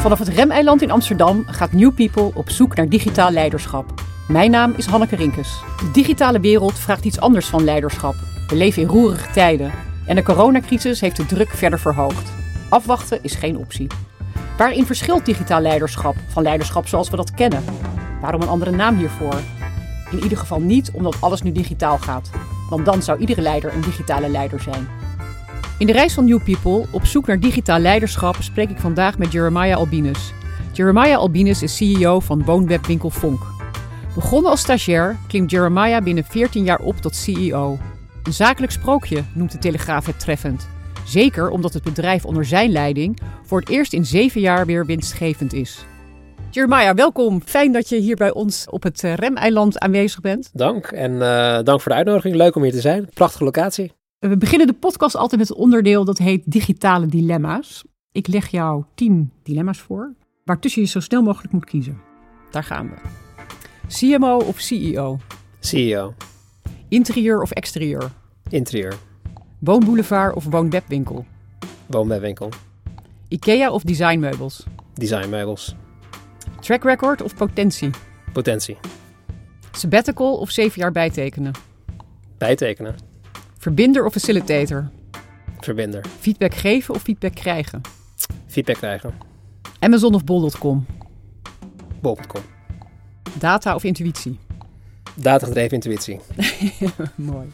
Vanaf het Remeiland in Amsterdam gaat New People op zoek naar digitaal leiderschap. Mijn naam is Hanneke Rinkes. De digitale wereld vraagt iets anders van leiderschap. We leven in roerige tijden en de coronacrisis heeft de druk verder verhoogd. Afwachten is geen optie. Waarin verschilt digitaal leiderschap van leiderschap zoals we dat kennen? Waarom een andere naam hiervoor? In ieder geval niet omdat alles nu digitaal gaat, want dan zou iedere leider een digitale leider zijn. In de reis van New People, op zoek naar digitaal leiderschap, spreek ik vandaag met Jeremiah Albinus. Jeremiah Albinus is CEO van woonwebwinkel Vonk. Begonnen als stagiair klimt Jeremiah binnen 14 jaar op tot CEO. Een zakelijk sprookje noemt de Telegraaf het treffend. Zeker omdat het bedrijf onder zijn leiding voor het eerst in zeven jaar weer winstgevend is. Jeremiah, welkom. Fijn dat je hier bij ons op het eh, Remeiland aanwezig bent. Dank en uh, dank voor de uitnodiging. Leuk om hier te zijn. Prachtige locatie. We beginnen de podcast altijd met het onderdeel dat heet digitale dilemma's. Ik leg jou tien dilemma's voor, waartussen je zo snel mogelijk moet kiezen. Daar gaan we. CMO of CEO? CEO. Interieur of exterieur? Interieur. Woonboulevard of woonwebwinkel? Woonwebwinkel. IKEA of designmeubels? Designmeubels. Track record of potentie? Potentie. Sabbatical of zeven jaar bijtekenen? Bijtekenen. Verbinder of facilitator? Verbinder. Feedback geven of feedback krijgen? Feedback krijgen. Amazon of bol.com? Bol.com. Data of intuïtie? Datagedreven intuïtie. Mooi.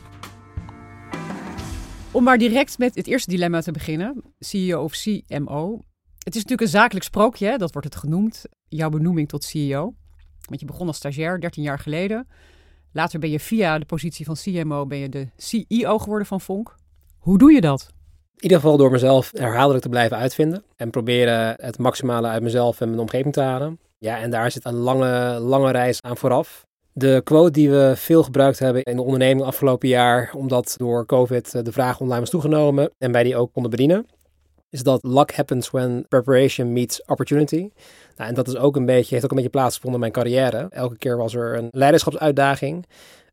Om maar direct met het eerste dilemma te beginnen, CEO of CMO. Het is natuurlijk een zakelijk sprookje, dat wordt het genoemd, jouw benoeming tot CEO. Want je begon als stagiair 13 jaar geleden. Later ben je via de positie van CMO ben je de CEO geworden van Vonk. Hoe doe je dat? In ieder geval door mezelf herhaaldelijk te blijven uitvinden en proberen het maximale uit mezelf en mijn omgeving te halen. Ja, en daar zit een lange, lange reis aan vooraf. De quote die we veel gebruikt hebben in de onderneming afgelopen jaar, omdat door COVID de vraag online was toegenomen en wij die ook konden bedienen, is dat luck happens when preparation meets opportunity. Nou, en dat is ook een beetje, heeft ook een beetje plaatsgevonden in mijn carrière. Elke keer was er een leiderschapsuitdaging,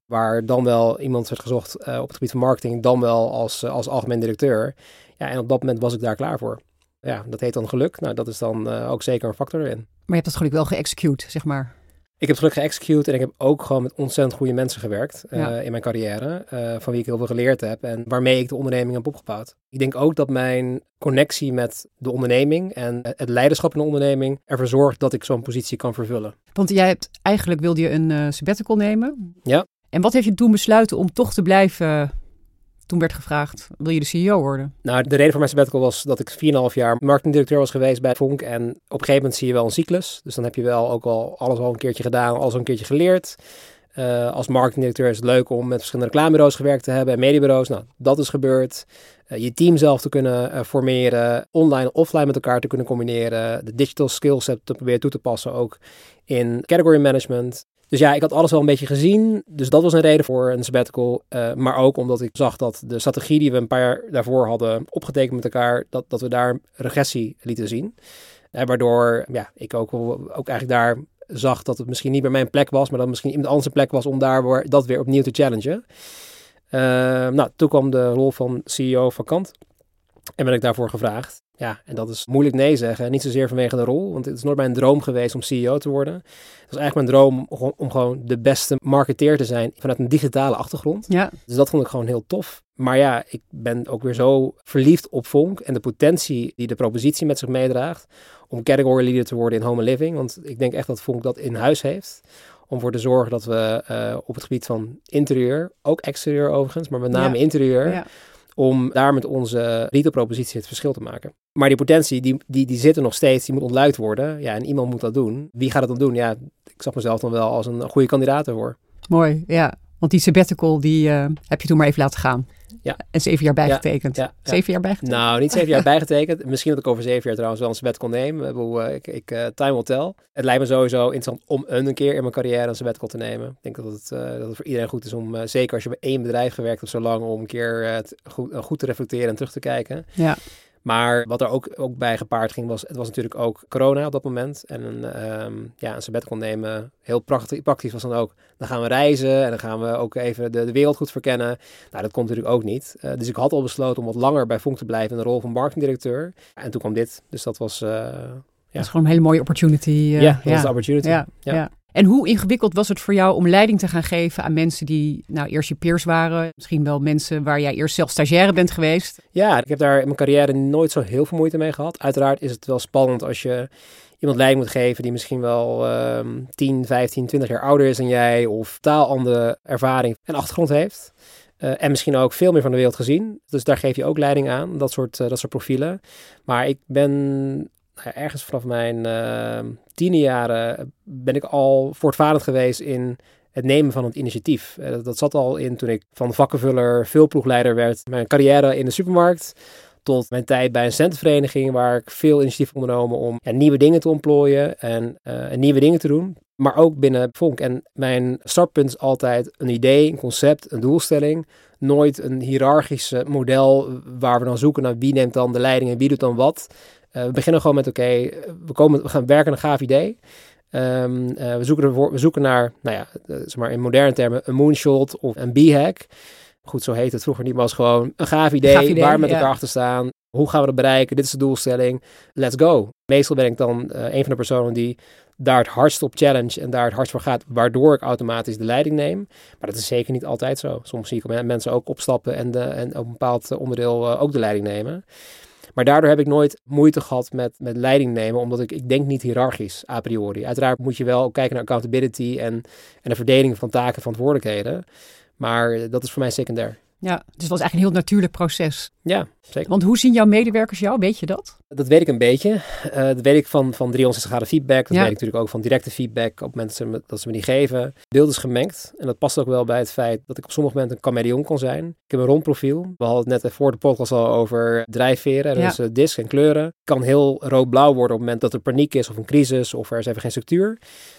waar dan wel iemand werd gezocht uh, op het gebied van marketing, dan wel als, uh, als algemeen directeur. Ja, en op dat moment was ik daar klaar voor. Ja, dat heet dan geluk. Nou, dat is dan uh, ook zeker een factor erin. Maar je hebt dat geluk wel geëxecute, zeg maar. Ik heb geluk geëxecute en ik heb ook gewoon met ontzettend goede mensen gewerkt uh, ja. in mijn carrière. Uh, van wie ik heel veel geleerd heb en waarmee ik de onderneming heb opgebouwd. Ik denk ook dat mijn connectie met de onderneming en het leiderschap in de onderneming ervoor zorgt dat ik zo'n positie kan vervullen. Want jij hebt eigenlijk wilde je een uh, sabbatical nemen. Ja. En wat heeft je toen besluiten om toch te blijven toen werd gevraagd, wil je de CEO worden? Nou, de reden voor mijn sabbatical was dat ik 4,5 jaar marketingdirecteur was geweest bij Vonk. En op een gegeven moment zie je wel een cyclus. Dus dan heb je wel ook al alles al een keertje gedaan, alles al een keertje geleerd. Uh, als marketingdirecteur is het leuk om met verschillende reclamebureaus gewerkt te hebben en mediebureaus. Nou, dat is gebeurd. Uh, je team zelf te kunnen uh, formeren, online en offline met elkaar te kunnen combineren. De digital skillset te proberen toe te passen ook in category management. Dus ja, ik had alles wel een beetje gezien. Dus dat was een reden voor een sabbatical. Uh, maar ook omdat ik zag dat de strategie die we een paar jaar daarvoor hadden opgetekend met elkaar, dat, dat we daar regressie lieten zien. Uh, waardoor ja, ik ook, ook eigenlijk daar zag dat het misschien niet meer mijn plek was, maar dat misschien iemand anders plek was om daar dat weer opnieuw te challengen. Uh, nou, toen kwam de rol van CEO vakant. En ben ik daarvoor gevraagd. Ja, en dat is moeilijk nee zeggen. Niet zozeer vanwege de rol, want het is nooit mijn droom geweest om CEO te worden. Het was eigenlijk mijn droom om, om gewoon de beste marketeer te zijn vanuit een digitale achtergrond. Ja. Dus dat vond ik gewoon heel tof. Maar ja, ik ben ook weer zo verliefd op Vonk en de potentie die de propositie met zich meedraagt om category leader te worden in home and living. Want ik denk echt dat Vonk dat in huis heeft. Om voor te zorgen dat we uh, op het gebied van interieur, ook exterieur overigens, maar met name ja. interieur, Ja. Om daar met onze retailpropositie het verschil te maken. Maar die potentie, die, die, die zit er nog steeds, die moet ontluid worden. Ja, en iemand moet dat doen. Wie gaat het dan doen? Ja, ik zag mezelf dan wel als een goede kandidaat ervoor. Mooi, ja. Want die sabbatical, die uh, heb je toen maar even laten gaan. Ja. En zeven jaar bijgetekend. Ja, ja, zeven jaar bijgetekend? Nou, niet zeven jaar bijgetekend. Misschien dat ik over zeven jaar trouwens wel een sabbatical neem. Ik, ik, uh, time will tell. Het lijkt me sowieso interessant om een keer in mijn carrière een sabbatical te nemen. Ik denk dat het, uh, dat het voor iedereen goed is om, uh, zeker als je bij één bedrijf gewerkt hebt zo lang, om een keer het goed, goed te reflecteren en terug te kijken. Ja. Maar wat er ook, ook bij gepaard ging, was het was natuurlijk ook corona op dat moment. En een, um, ja, een sabbatical nemen, heel praktisch, praktisch was dan ook. Dan gaan we reizen en dan gaan we ook even de, de wereld goed verkennen. Nou, dat komt natuurlijk ook niet. Uh, dus ik had al besloten om wat langer bij Vonk te blijven in de rol van marketingdirecteur. En toen kwam dit. Dus dat was, uh, Dat is gewoon een hele mooie opportunity. Uh, ja, dat is de opportunity. Ja, ja. En hoe ingewikkeld was het voor jou om leiding te gaan geven aan mensen die nou eerst je peers waren? Misschien wel mensen waar jij eerst zelf stagiaire bent geweest? Ja, ik heb daar in mijn carrière nooit zo heel veel moeite mee gehad. Uiteraard is het wel spannend als je iemand leiding moet geven die misschien wel um, 10, 15, 20 jaar ouder is dan jij of taal andere ervaring en achtergrond heeft. Uh, en misschien ook veel meer van de wereld gezien. Dus daar geef je ook leiding aan, dat soort, uh, dat soort profielen. Maar ik ben nou ergens vanaf mijn uh, tiende jaren ben ik al voortvarend geweest in het nemen van het initiatief. Uh, dat zat al in toen ik van vakkenvuller veelploegleider werd. Mijn carrière in de supermarkt tot mijn tijd bij een centenvereniging waar ik veel initiatief ondernomen om ja, nieuwe dingen te ontplooien en, uh, en, nieuwe dingen te doen. Maar ook binnen Vonk. En mijn startpunt is altijd een idee, een concept, een doelstelling. Nooit een hiërarchisch model waar we dan zoeken naar wie neemt dan de leiding en wie doet dan wat. Uh, we beginnen gewoon met, oké, we, komen, we gaan werken aan een gaaf idee. Um, uh, we, zoeken er, we zoeken naar, nou ja, uh, zeg maar in moderne termen, een moonshot of een b-hack. Goed, zo heet het vroeger niet, maar was gewoon een gaaf idee, gaaf idee waar we met ja. elkaar achter staan. Hoe gaan we dat bereiken? Dit is de doelstelling. Let's go. Meestal ben ik dan een van de personen die daar het hardst op challenge en daar het hardst voor gaat, waardoor ik automatisch de leiding neem. Maar dat is zeker niet altijd zo. Soms zie ik mensen ook opstappen en, de, en op een bepaald onderdeel ook de leiding nemen. Maar daardoor heb ik nooit moeite gehad met, met leiding nemen, omdat ik, ik denk niet hiërarchisch a priori. Uiteraard moet je wel kijken naar accountability en, en de verdeling van taken en verantwoordelijkheden. Maar dat is voor mij secundair. Ja, dus het was eigenlijk een heel natuurlijk proces. Ja, zeker. Want hoe zien jouw medewerkers jou? Weet je dat? Dat weet ik een beetje. Uh, dat weet ik van, van 360 graden feedback. Dat ja. weet ik natuurlijk ook van directe feedback op het moment dat ze, me, dat ze me die geven. Beeld is gemengd. En dat past ook wel bij het feit dat ik op sommige momenten een chameleon kon zijn. Ik heb een rond profiel. We hadden het net voor de podcast al over drijfveren. Dus ja. disc en kleuren. Ik kan heel rood-blauw worden op het moment dat er paniek is of een crisis of er is even geen structuur.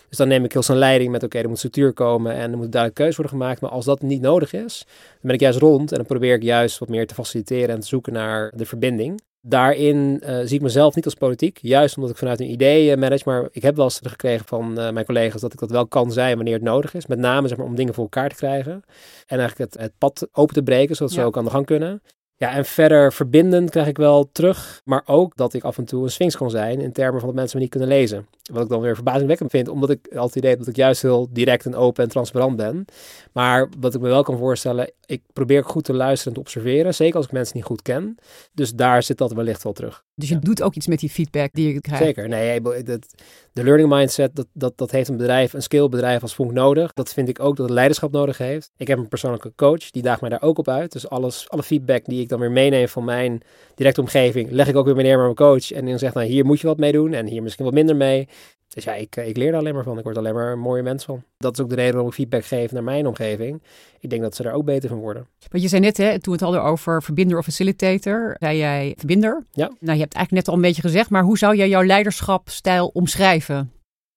Dus dan neem ik heel zijn leiding met oké, okay, er moet structuur komen en er moet duidelijk keuze worden gemaakt. Maar als dat niet nodig is, dan ben ik juist rond en dan probeer ik juist wat meer te faciliteren en te zoeken naar de verbinding. Daarin uh, zie ik mezelf niet als politiek, juist omdat ik vanuit een idee uh, manage. Maar ik heb wel eens gekregen van uh, mijn collega's dat ik dat wel kan zijn wanneer het nodig is. Met name zeg maar, om dingen voor elkaar te krijgen. En eigenlijk het, het pad open te breken, zodat ja. ze ook aan de gang kunnen. Ja, en verder verbindend krijg ik wel terug, maar ook dat ik af en toe een sphinx kan zijn in termen van dat mensen me niet kunnen lezen. Wat ik dan weer verbazingwekkend vind, omdat ik altijd idee dat ik juist heel direct en open en transparant ben. Maar wat ik me wel kan voorstellen, ik probeer goed te luisteren en te observeren, zeker als ik mensen niet goed ken. Dus daar zit dat wellicht wel terug. Dus je ja. doet ook iets met die feedback die je krijgt? Zeker. Nee, dat, de learning mindset, dat, dat, dat heeft een bedrijf, een skillbedrijf als Vonk nodig. Dat vind ik ook dat het leiderschap nodig heeft. Ik heb een persoonlijke coach, die daagt mij daar ook op uit. Dus alles, alle feedback die ik dan weer meeneem van mijn directe omgeving, leg ik ook weer meneer met mijn coach. En dan zegt, nou hier moet je wat mee doen en hier misschien wat minder mee. Dus ja, ik, ik leer er alleen maar van. Ik word alleen maar een mooie mens van. Dat is ook de reden waarom ik feedback geef naar mijn omgeving. Ik denk dat ze er ook beter van worden. Want je zei net, hè, toen we het hadden over verbinder of facilitator, zei jij verbinder. Ja. Nou, je hebt eigenlijk net al een beetje gezegd, maar hoe zou jij jouw leiderschapstijl omschrijven?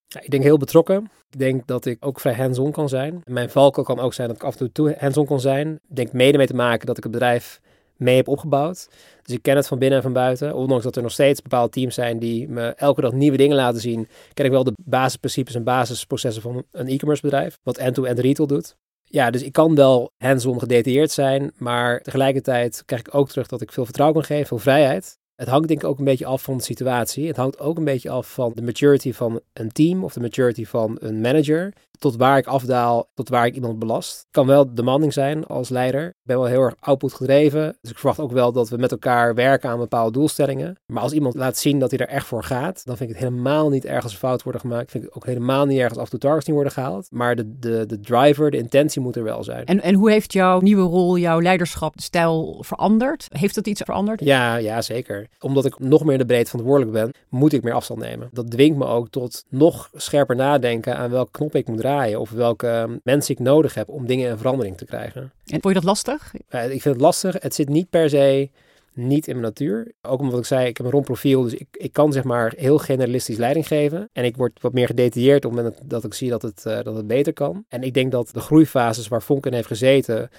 Ja, ik denk heel betrokken. Ik denk dat ik ook vrij hands-on kan zijn. Mijn valkuil kan ook zijn dat ik af en toe hands-on kan zijn. Ik denk mede mee te maken dat ik het bedrijf mee heb opgebouwd. Dus ik ken het van binnen en van buiten. Ondanks dat er nog steeds bepaalde teams zijn die me elke dag nieuwe dingen laten zien, ken ik wel de basisprincipes en basisprocessen van een e-commerce bedrijf, wat end-to-end retail doet. Ja, dus ik kan wel hands-on gedetailleerd zijn, maar tegelijkertijd krijg ik ook terug dat ik veel vertrouwen kan geven, veel vrijheid. Het hangt denk ik ook een beetje af van de situatie. Het hangt ook een beetje af van de maturity van een team of de maturity van een manager. Tot waar ik afdaal, tot waar ik iemand belast. Kan wel demanding zijn als leider. Ik ben wel heel erg output gedreven. Dus ik verwacht ook wel dat we met elkaar werken aan bepaalde doelstellingen. Maar als iemand laat zien dat hij er echt voor gaat, dan vind ik het helemaal niet erg als er fout worden gemaakt. Ik vind het ook helemaal niet erg als af en targets niet worden gehaald. Maar de, de, de driver, de intentie moet er wel zijn. En, en hoe heeft jouw nieuwe rol, jouw leiderschapstijl veranderd? Heeft dat iets veranderd? Ja, ja, zeker. Omdat ik nog meer in de breedte verantwoordelijk ben, moet ik meer afstand nemen. Dat dwingt me ook tot nog scherper nadenken aan welke knop ik moet draaien. Of welke mensen ik nodig heb om dingen in verandering te krijgen. En vond je dat lastig? Ik vind het lastig. Het zit niet per se niet in mijn natuur. Ook omdat ik zei, ik heb een rond profiel, dus ik, ik kan zeg maar heel generalistisch leiding geven. En ik word wat meer gedetailleerd op het moment dat ik zie dat het, uh, dat het beter kan. En ik denk dat de groeifases waar Vonken heeft gezeten,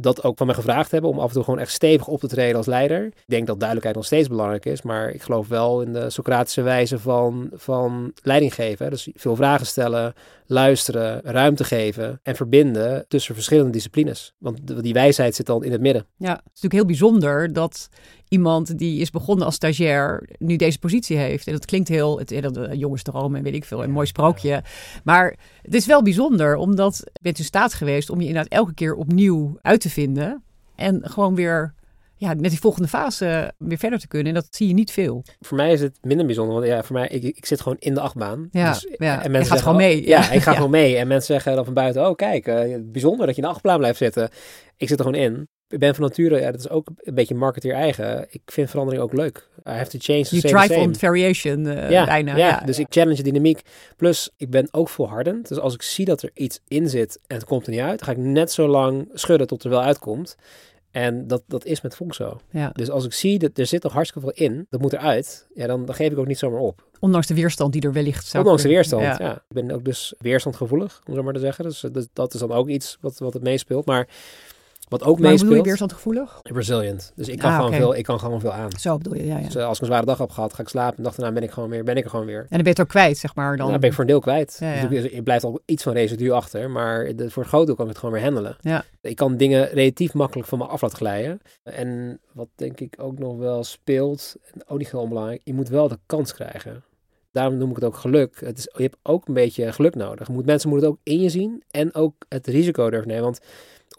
dat ook van mij gevraagd hebben om af en toe gewoon echt stevig op te treden als leider. Ik denk dat duidelijkheid nog steeds belangrijk is, maar ik geloof wel in de Socratische wijze van, van leiding geven. Dus veel vragen stellen, luisteren, ruimte geven en verbinden tussen verschillende disciplines. Want die wijsheid zit dan in het midden. Ja, het is natuurlijk heel bijzonder dat iemand die is begonnen als stagiair nu deze positie heeft. En dat klinkt heel, het, dat uh, jongensdroom en weet ik veel, een mooi sprookje. Maar het is wel bijzonder, omdat je bent in staat geweest om je inderdaad elke keer opnieuw uit te vinden. En gewoon weer ja, met die volgende fase weer verder te kunnen. En dat zie je niet veel. Voor mij is het minder bijzonder. Want ja, voor mij, ik, ik zit gewoon in de achtbaan. Ja, dus, ja. En mensen gaat gewoon mee. Ja, ik ga gewoon mee. En mensen zeggen dan van buiten, oh kijk, uh, bijzonder dat je in de achtbaan blijft zitten. Ik zit er gewoon in. Ik ben van nature, ja, dat is ook een beetje marketeer eigen. Ik vind verandering ook leuk. I have to change. You thrive on variation uh, ja, bijna. Ja, ja, dus ik challenge de dynamiek. Plus, ik ben ook volhardend. Dus als ik zie dat er iets in zit en het komt er niet uit, dan ga ik net zo lang schudden tot er wel uitkomt. En dat, dat is met Vonk zo. Ja. Dus als ik zie dat er zit nog hartstikke veel in, dat moet eruit, ja, dan, dan geef ik ook niet zomaar op. Ondanks de weerstand die er wellicht zou Ondanks de weerstand, ja. Ik ben ook dus weerstandgevoelig, om zo maar te zeggen. Dus, dus dat is dan ook iets wat, wat het meespeelt. Maar wat ook maar meespeelt. je weerstandgevoelig? Resilient. Dus ik kan, Ah, gewoon veel, ik kan gewoon veel aan. Zo bedoel je, ja. ja. Dus eh, als ik een zware dag heb gehad, ga ik slapen. En dag daarna ben ik gewoon weer, ben ik er gewoon weer. En dan ben je het ook kwijt, zeg maar. Dan... Dan ben ik voor een deel kwijt. Ja, ja. Dus er blijft al iets van residu achter. Maar de, voor het grote deel kan ik het gewoon weer handelen. Ja. Ik kan dingen relatief makkelijk van me af laten glijden. En wat denk ik ook nog wel speelt, en ook niet heel onbelangrijk, je moet wel de kans krijgen. Daarom noem ik het ook geluk. Het is, je hebt ook een beetje geluk nodig. Je moet, mensen moeten het ook in je zien en ook het risico durven nemen. Want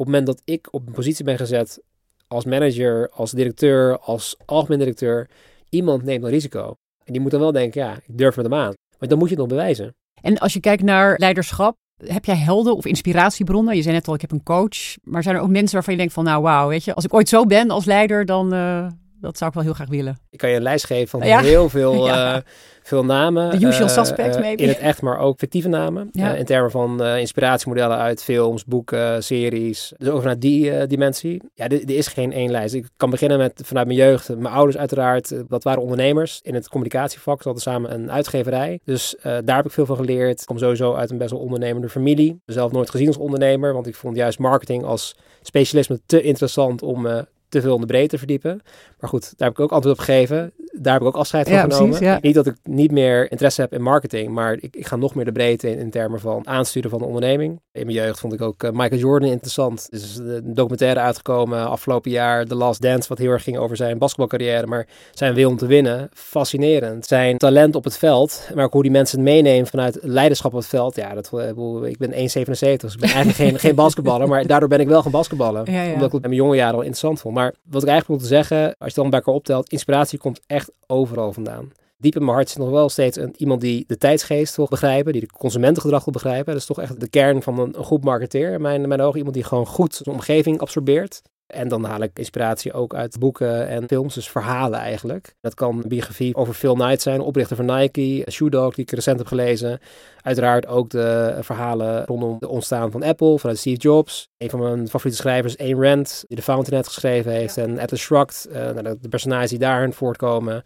het moment dat ik op een positie ben gezet als manager, als directeur, als algemeen directeur, iemand neemt een risico. En die moet dan wel denken, ja, ik durf met hem aan. Maar dan moet je het nog bewijzen. En als je kijkt naar leiderschap, heb jij helden of inspiratiebronnen? Je zei net al, ik heb een coach. Maar zijn er ook mensen waarvan je denkt van, nou wauw, weet je, als ik ooit zo ben als leider, dan uh, dat zou ik wel heel graag willen. Ik kan je een lijst geven van Ja. heel veel, Ja. eh, veel namen. The usual eh, suspects, eh, maybe. In het echt, maar ook fictieve namen. Ja. In termen van inspiratiemodellen uit films, boeken, series. Dus ook vanuit die dimensie. Ja, er, is geen één lijst. Ik kan beginnen met vanuit mijn jeugd. Mijn ouders uiteraard, dat waren ondernemers. In het communicatievak, ze hadden samen een uitgeverij. Dus daar heb ik veel van geleerd. Ik kom sowieso uit een best wel ondernemende familie. Zelf nooit gezien als ondernemer, want ik vond juist marketing als specialisme te interessant om me te veel in de breedte te verdiepen. Maar goed, daar heb ik ook antwoord op gegeven. Daar heb ik ook afscheid van Ja, genomen. precies, ja. Niet dat ik niet meer interesse heb in marketing, maar ik, ik ga nog meer de breedte in, in termen van aansturen van de onderneming. In mijn jeugd vond ik ook eh, Michael Jordan interessant. Er is een documentaire uitgekomen afgelopen jaar, The Last Dance, wat heel erg ging over zijn basketbalcarrière. Maar zijn wil om te winnen, fascinerend. Zijn talent op het veld, maar ook hoe die mensen het meenemen vanuit leiderschap op het veld. Ja, dat, eh, ik ben 1,77, dus ik ben eigenlijk geen, geen basketballer, maar daardoor ben ik wel gaan basketballen. Ja. Omdat ik het in mijn jonge jaren al interessant vond. Maar wat ik eigenlijk wil zeggen, als je het dan bij elkaar optelt, inspiratie komt echt overal vandaan. Diep in mijn hart zit nog wel steeds een, iemand die de tijdsgeest wil begrijpen, die de consumentengedrag wil begrijpen. Dat is toch echt de kern van een, goed marketeer mijn, in mijn ogen. Iemand die gewoon goed zijn omgeving absorbeert. En dan haal ik inspiratie ook uit boeken en films, dus verhalen eigenlijk. Dat kan biografie over Phil Knight zijn, oprichter van Nike, Shoe Dog, die ik recent heb gelezen. Uiteraard ook de verhalen rondom het ontstaan van Apple, vanuit Steve Jobs. Een van mijn favoriete schrijvers, Ayn Rand, die de Fountainhead geschreven heeft. En Atlas Shrugged, uh, de, de personages die daarin voortkomen.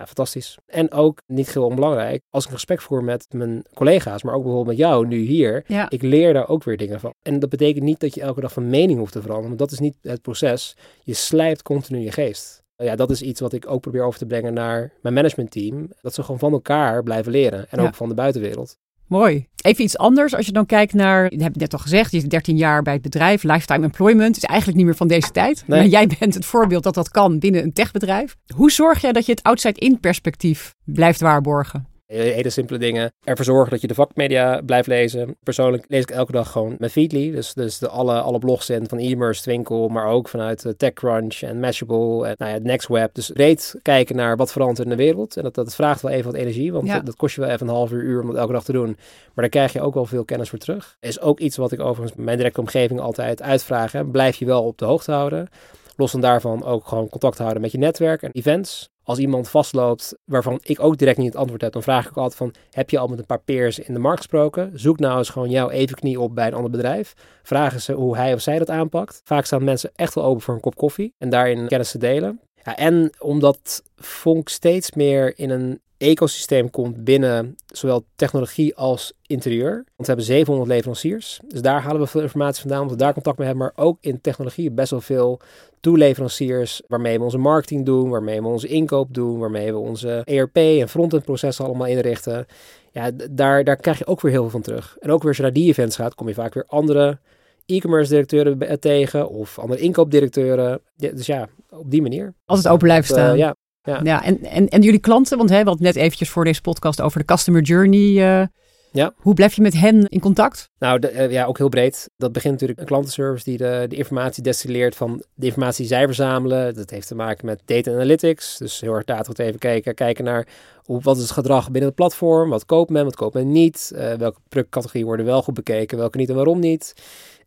Ja, fantastisch. En ook, niet heel onbelangrijk, als ik een gesprek voer met mijn collega's, maar ook bijvoorbeeld met jou nu hier, Ja. ik leer daar ook weer dingen van. En dat betekent niet dat je elke dag van mening hoeft te veranderen, want dat is niet het proces. Je slijpt continu je geest. Ja, dat is iets wat ik ook probeer over te brengen naar mijn managementteam. Dat ze gewoon van elkaar blijven leren en Ja. ook van de buitenwereld. Mooi. Even iets anders. Als je dan kijkt naar, je hebt het net al gezegd, je zit 13 jaar bij het bedrijf. Lifetime employment is eigenlijk niet meer van deze tijd. Nee. Maar jij bent het voorbeeld dat dat kan binnen een techbedrijf. Hoe zorg jij dat je het outside-in perspectief blijft waarborgen? Hele simpele dingen. Ervoor zorgen dat je de vakmedia blijft lezen. Persoonlijk lees ik elke dag gewoon mijn Feedly. Dus, dus de alle, alle blogs in van e-commerce, Twinkel, maar ook vanuit eh, TechCrunch en Mashable en nou ja, NextWeb. Dus breed kijken naar wat verandert er in de wereld. En dat, dat vraagt wel even wat energie, want Ja. dat, dat kost je wel even een half uur, uur om dat elke dag te doen. Maar daar krijg je ook wel veel kennis voor terug. Is ook iets wat ik overigens mijn directe omgeving altijd uitvraag. Hè. Blijf je wel op de hoogte houden. Los van daarvan ook gewoon contact houden met je netwerk en events. Als iemand vastloopt waarvan ik ook direct niet het antwoord heb, dan vraag ik altijd van, heb je al met een paar peers in de markt gesproken? Zoek nou eens gewoon jouw evenknie op bij een ander bedrijf. Vragen ze hoe hij of zij dat aanpakt. Vaak staan mensen echt wel open voor een kop koffie en daarin kennis te delen. Ja, en omdat Vonk steeds meer in een ecosysteem komt binnen zowel technologie als interieur. Want we hebben 700 leveranciers. Dus daar halen we veel informatie vandaan, omdat we daar contact mee hebben. Maar ook in technologie best wel veel toeleveranciers waarmee we onze marketing doen, waarmee we onze inkoop doen, waarmee we onze ERP en frontend processen allemaal inrichten. Ja, daar, daar krijg je ook weer heel veel van terug. En ook weer als je naar die events gaat, kom je vaak weer andere e-commerce directeuren tegen of andere inkoopdirecteuren. Ja, dus ja, op die manier. Als het open blijft staan. ja. Ja. ja en, en, en jullie klanten, want hè, we hadden net eventjes voor deze podcast over de customer journey. ja. Hoe blijf je met hen in contact? Nou, de, ja, ook heel breed. Dat begint natuurlijk een klantenservice die de, de informatie destilleert van de informatie die zij verzamelen. Dat heeft te maken met data analytics. Dus heel erg data even kijken, kijken naar hoe, wat is het gedrag binnen het platform. Wat koopt men, wat koopt men niet. Uh, welke productcategorieën worden wel goed bekeken, welke niet en waarom niet.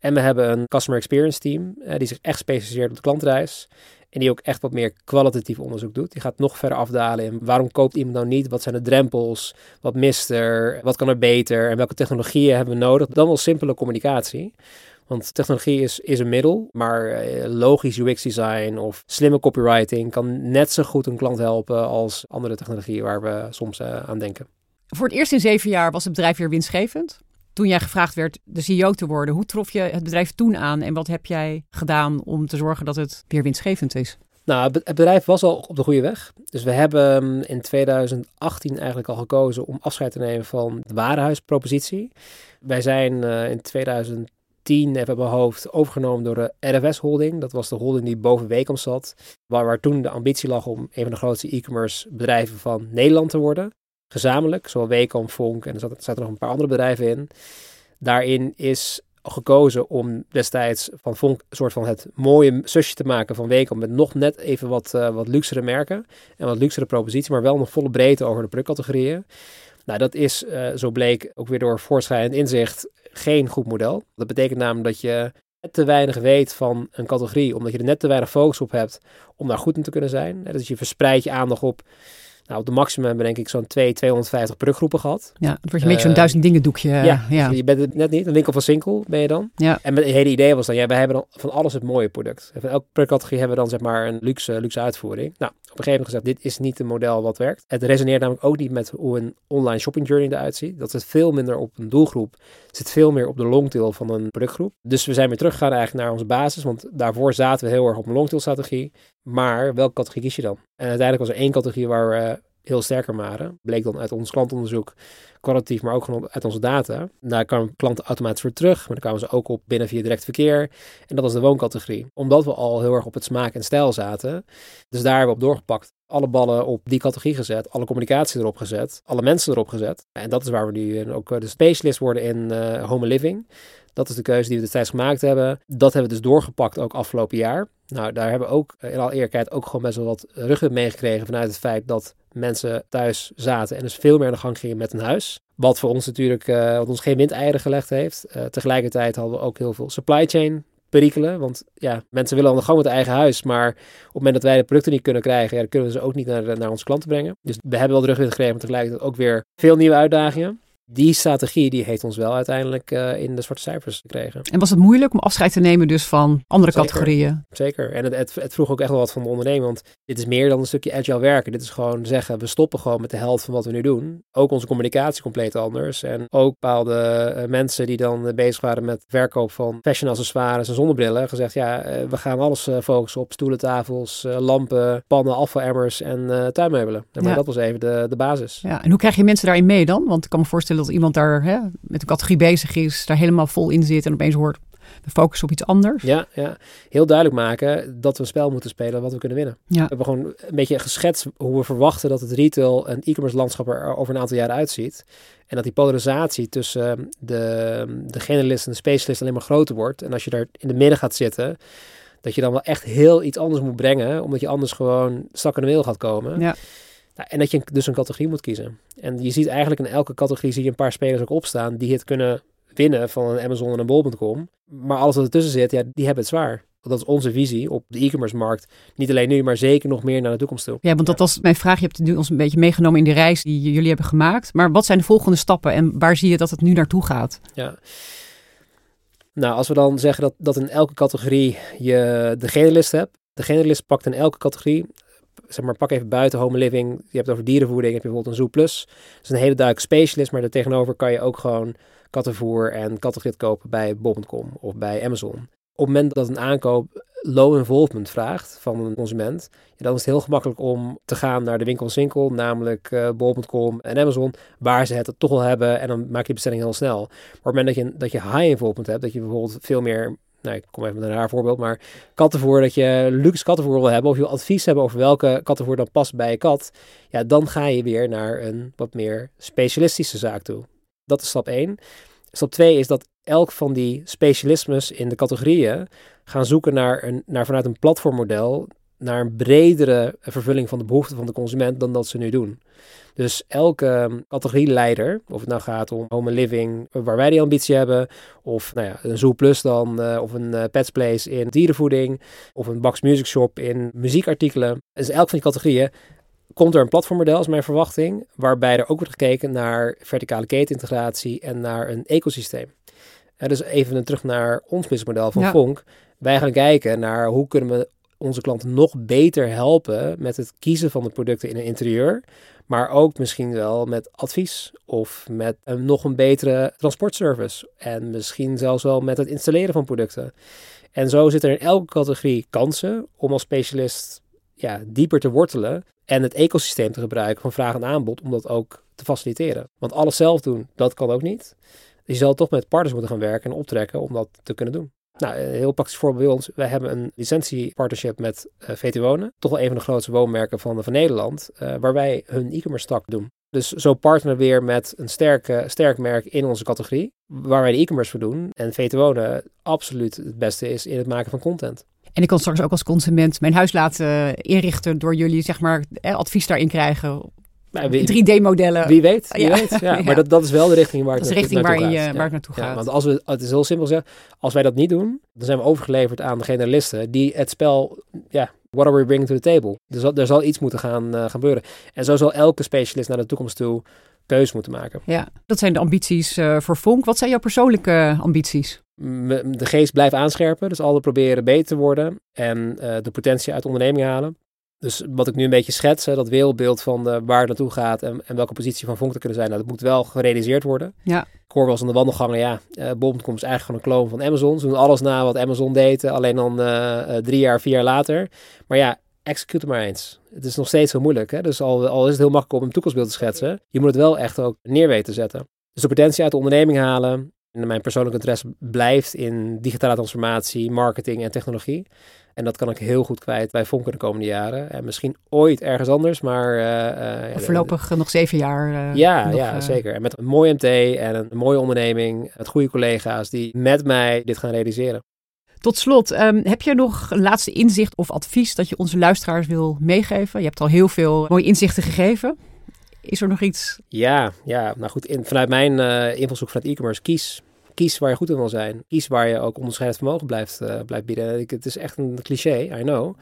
En we hebben een customer experience team uh, die zich echt specialiseert op de klantreis. En die ook echt wat meer kwalitatief onderzoek doet. Die gaat nog verder afdalen in waarom koopt iemand nou niet? Wat zijn de drempels? Wat mist er? Wat kan er beter? En welke technologieën hebben we nodig? Dan wel simpele communicatie. Want technologie is, is een middel, maar eh, logisch UX-design of slimme copywriting kan net zo goed een klant helpen als andere technologieën waar we soms uh, aan denken. Voor het eerst in zeven jaar was het bedrijf weer winstgevend. Toen jij gevraagd werd de CEO te worden, hoe trof je het bedrijf toen aan en wat heb jij gedaan om te zorgen dat het weer winstgevend is? Nou, het bedrijf was al op de goede weg. Dus we hebben mm, in 2018 eigenlijk al gekozen om afscheid te nemen van de warenhuispropositie. Wij zijn uh, in 2010 even mijn hoofd overgenomen door de RFS Holding. Dat was de holding die boven Wekom zat. Waar, waar toen de ambitie lag om een van de grootste e-commerce bedrijven van Nederland te worden gezamenlijk, zowel Wekom, Vonk en er zaten, nog een paar andere bedrijven in. Daarin is gekozen om destijds van Vonk een soort van het mooie zusje te maken van Wekom met nog net even wat, uh, wat luxere merken en wat luxere propositie, maar wel nog volle breedte over de productcategorieën. Nou, dat is, uh, zo bleek ook weer door voortschrijdend inzicht, geen goed model. Dat betekent namelijk dat je net te weinig weet van een categorie, omdat je er net te weinig focus op hebt om daar goed in te kunnen zijn. Dus je verspreidt je aandacht op nou, op de maximum hebben denk ik zo'n 2, 250 productgroepen gehad. Ja, het wordt een beetje zo'n uh, duizend dingen doekje. Ja, ja. Dus je bent het net niet. Een winkel van Sinkel ben je dan. Ja. En het hele idee was dan, ja, wij hebben dan van alles het mooie product. En van elke productcategorie hebben we dan zeg maar een luxe, luxe uitvoering. Nou, op een gegeven moment gezegd, dit is niet een model wat werkt. Het resoneert namelijk ook niet met hoe een online shopping journey eruit ziet. Dat zit veel minder op een doelgroep. Het zit veel meer op de longtail van een productgroep. Dus we zijn weer teruggegaan eigenlijk naar onze basis. Want daarvoor zaten we heel erg op een longtail strategie. Maar welke categorie kies je dan? En uiteindelijk was er één categorie waar we heel sterker waren. Bleek dan uit ons klantonderzoek, kwalitatief, maar ook gewoon uit onze data. Daar kwamen klanten automatisch weer terug, maar dan kwamen ze ook op binnen via direct verkeer. En dat was de wooncategorie. Omdat we al heel erg op het smaak en stijl zaten. Dus daar hebben we op doorgepakt. Alle ballen op die categorie gezet, alle communicatie erop gezet, alle mensen erop gezet. En dat is waar we nu ook eh, de specialist worden in uh, home living. Dat is de keuze die we destijds gemaakt hebben. Dat hebben we dus doorgepakt ook afgelopen jaar. Nou, daar hebben we ook in al eerlijkheid ook gewoon best wel wat ruggen meegekregen vanuit het feit dat mensen thuis zaten en dus veel meer aan de gang gingen met een huis. Wat voor ons natuurlijk uh, wat ons geen windeieren gelegd heeft. Uh, tegelijkertijd hadden we ook heel veel supply chain perikelen. Want ja, mensen willen aan de gang met hun eigen huis. Maar op het moment dat wij de producten niet kunnen krijgen, ja, dan kunnen we ze ook niet naar, naar onze klanten brengen. Dus we hebben wel de rugwind gekregen, maar tegelijkertijd ook weer veel nieuwe uitdagingen die strategie die heeft ons wel uiteindelijk uh, in de zwarte cijfers gekregen. En was het moeilijk om afscheid te nemen dus van andere Zeker. categorieën? Zeker. En het, het, het, vroeg ook echt wel wat van de onderneming. Want dit is meer dan een stukje agile werken. Dit is gewoon zeggen, we stoppen gewoon met de helft van wat we nu doen. Ook onze communicatie compleet anders. En ook bepaalde uh, mensen die dan uh, bezig waren met verkoop van fashion accessoires en zonnebrillen. Gezegd, ja, we gaan alles focussen op stoelen, tafels, lampen, pannen, afvalemmers en tuinmeubelen. maar ja. dat was even de, de basis. Ja, en hoe krijg je mensen daarin mee dan? Want ik kan me voorstellen dat iemand daar hè, met een categorie bezig is, daar helemaal vol in zit en opeens hoort we focussen op iets anders. Ja, ja, heel duidelijk maken dat we een spel moeten spelen wat we kunnen winnen. Ja. We hebben gewoon een beetje geschetst hoe we verwachten dat het retail en e-commerce landschap er over een aantal jaren uitziet. En dat die polarisatie tussen de, de generalist en de specialist alleen maar groter wordt. En als je daar in de midden gaat zitten, dat je dan wel echt heel iets anders moet brengen, omdat je anders gewoon stak in de mail gaat komen. Ja. Nou, en dat je dus een categorie moet kiezen. En je ziet eigenlijk in elke categorie zie je een paar spelers ook opstaan die het kunnen winnen van een Amazon en een Bol.com. Maar alles wat ertussen zit, ja, die hebben het zwaar. Dat is onze visie op de e-commerce markt. Niet alleen nu, maar zeker nog meer naar de toekomst toe. Ja, want dat was mijn vraag. Je hebt nu ons een beetje meegenomen in de reis die jullie hebben gemaakt. Maar wat zijn de volgende stappen en waar zie je dat het nu naartoe gaat? Ja. Nou, als we dan zeggen dat, dat in elke categorie je de generalist hebt. De generalist pakt in elke categorie zeg maar, pak even buiten home living. Je hebt het over dierenvoeding, heb je bijvoorbeeld een Zoo Plus. Dat is een hele duidelijke specialist, maar daartegenover kan je ook gewoon kattenvoer en kattengrit kopen bij Bob.com of bij Amazon. Op het moment dat een aankoop low involvement vraagt van een consument, dan is het heel gemakkelijk om te gaan naar de winkel winkel, namelijk uh, bol.com en Amazon, waar ze het toch al hebben en dan maak je de bestelling heel snel. Maar op het moment dat je, dat je high involvement hebt, dat je bijvoorbeeld veel meer nou, ik kom even met een raar voorbeeld, maar kattenvoer, dat je luxe kattenvoer wil hebben, of je advies hebben over welke kattenvoer dan past bij je kat, ja, dan ga je weer naar een wat meer specialistische zaak toe. Dat is stap 1. Stap 2 is dat elk van die specialismes in de categorieën gaan zoeken naar, een, naar vanuit een platformmodel naar een bredere vervulling van de behoeften van de consument dan dat ze nu doen. Dus elke categorieleider, of het nou gaat om home living, waar wij die ambitie hebben, of nou ja, een Zoo Plus dan, uh, of een uh, Pets Place in dierenvoeding, of een Bax Music Shop in muziekartikelen. Dus elk van die categorieën komt er een platformmodel, is mijn verwachting, waarbij er ook wordt gekeken naar verticale ketenintegratie en naar een ecosysteem. En dus even terug naar ons businessmodel van ja. Fonk. Wij gaan kijken naar hoe kunnen we onze klanten nog beter helpen met het kiezen van de producten in een interieur. Maar ook misschien wel met advies of met een nog een betere transportservice. En misschien zelfs wel met het installeren van producten. En zo zit er in elke categorie kansen om als specialist ja, dieper te wortelen en het ecosysteem te gebruiken van vraag en aanbod om dat ook te faciliteren. Want alles zelf doen, dat kan ook niet. je zal toch met partners moeten gaan werken en optrekken om dat te kunnen doen. Nou, een heel praktisch voorbeeld bij ons. Wij hebben een licentiepartnership met uh, eh, VT Wonen. Toch wel een van de grootste woonmerken van, Nederland. Uh, waar wij hun e-commerce stak doen. Dus zo partneren we weer met een sterke, sterk merk in onze categorie. Waar wij de e-commerce voor doen. En VT Wonen absoluut het beste is in het maken van content. En ik kan straks ook als consument mijn huis laten inrichten door jullie zeg maar advies daarin krijgen 3D-modellen. Wie weet, wie weet. Ja, Maar dat, dat is wel de richting waar het, dat is de richting waar, je, waar het naartoe gaat. want als we, het is heel simpel zeggen, als wij dat niet doen, dan zijn we overgeleverd aan de generalisten die het spel, ja, what are we bringing to the table? Dus er zal iets moeten gaan uh, gebeuren. En zo zal elke specialist naar de toekomst toe keus moeten maken. Ja, dat zijn de ambities uh, voor Vonk. Wat zijn jouw persoonlijke ambities? De geest blijft aanscherpen, dus altijd proberen beter te worden en uh, de potentie uit de onderneming halen. Dus wat ik nu een beetje schets, hè, dat wereldbeeld van uh, waar het naartoe gaat en, en, welke positie van Vonk te kunnen zijn, nou, dat moet wel gerealiseerd worden. Ja. Ik hoor wel eens aan de wandelgangen, ja, uh, Bol.com is eigenlijk gewoon een kloon van Amazon. Ze doen alles na wat Amazon deed, alleen dan uh, drie jaar, vier jaar later. Maar ja, execute maar eens. Het is nog steeds zo moeilijk. Hè? Dus al, al is het heel makkelijk om een toekomstbeeld te schetsen, je moet het wel echt ook neer weten te zetten. Dus de potentie uit de onderneming halen. En mijn persoonlijke interesse blijft in digitale transformatie, marketing en technologie. En dat kan ik heel goed kwijt bij Vonken de komende jaren. En misschien ooit ergens anders, maar... Uh, voorlopig nog zeven jaar. ja, ja zeker. En met een mooi MT en een mooie onderneming. Met goede collega's die met mij dit gaan realiseren. Tot slot, um, heb je nog een laatste inzicht of advies dat je onze luisteraars wil meegeven? Je hebt al heel veel mooie inzichten gegeven. Is er nog iets? Ja, ja nou goed, in, vanuit mijn uh, invalshoek vanuit e-commerce, kies kies waar je goed in wil zijn. Kies waar je ook onderscheidend vermogen blijft, uh, blijft bieden. Ik, het is echt een cliché, I know.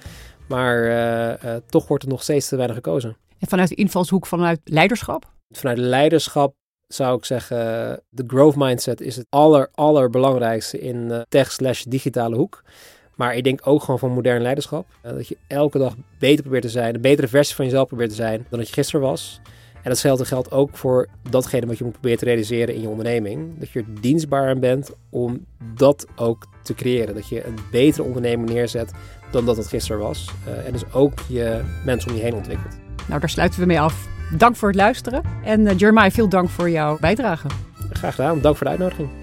Maar uh, uh, toch wordt er nog steeds te weinig gekozen. En vanuit de invalshoek vanuit leiderschap? Vanuit leiderschap zou ik zeggen, de growth mindset is het aller, allerbelangrijkste in tech slash digitale hoek. Maar ik denk ook gewoon van modern leiderschap. dat je elke dag beter probeert te zijn, een betere versie van jezelf probeert te zijn dan dat je gisteren was. En datzelfde geldt ook voor datgene wat je moet proberen te realiseren in je onderneming. Dat je er dienstbaar aan bent om dat ook te creëren. Dat je een betere onderneming neerzet dan dat het gisteren was. Uh, en dus ook je mensen om je heen ontwikkelt. Nou, daar sluiten we mee af. Dank voor het luisteren. En uh, Jeremiah, veel dank voor jouw bijdrage. Graag gedaan. Dank voor de uitnodiging.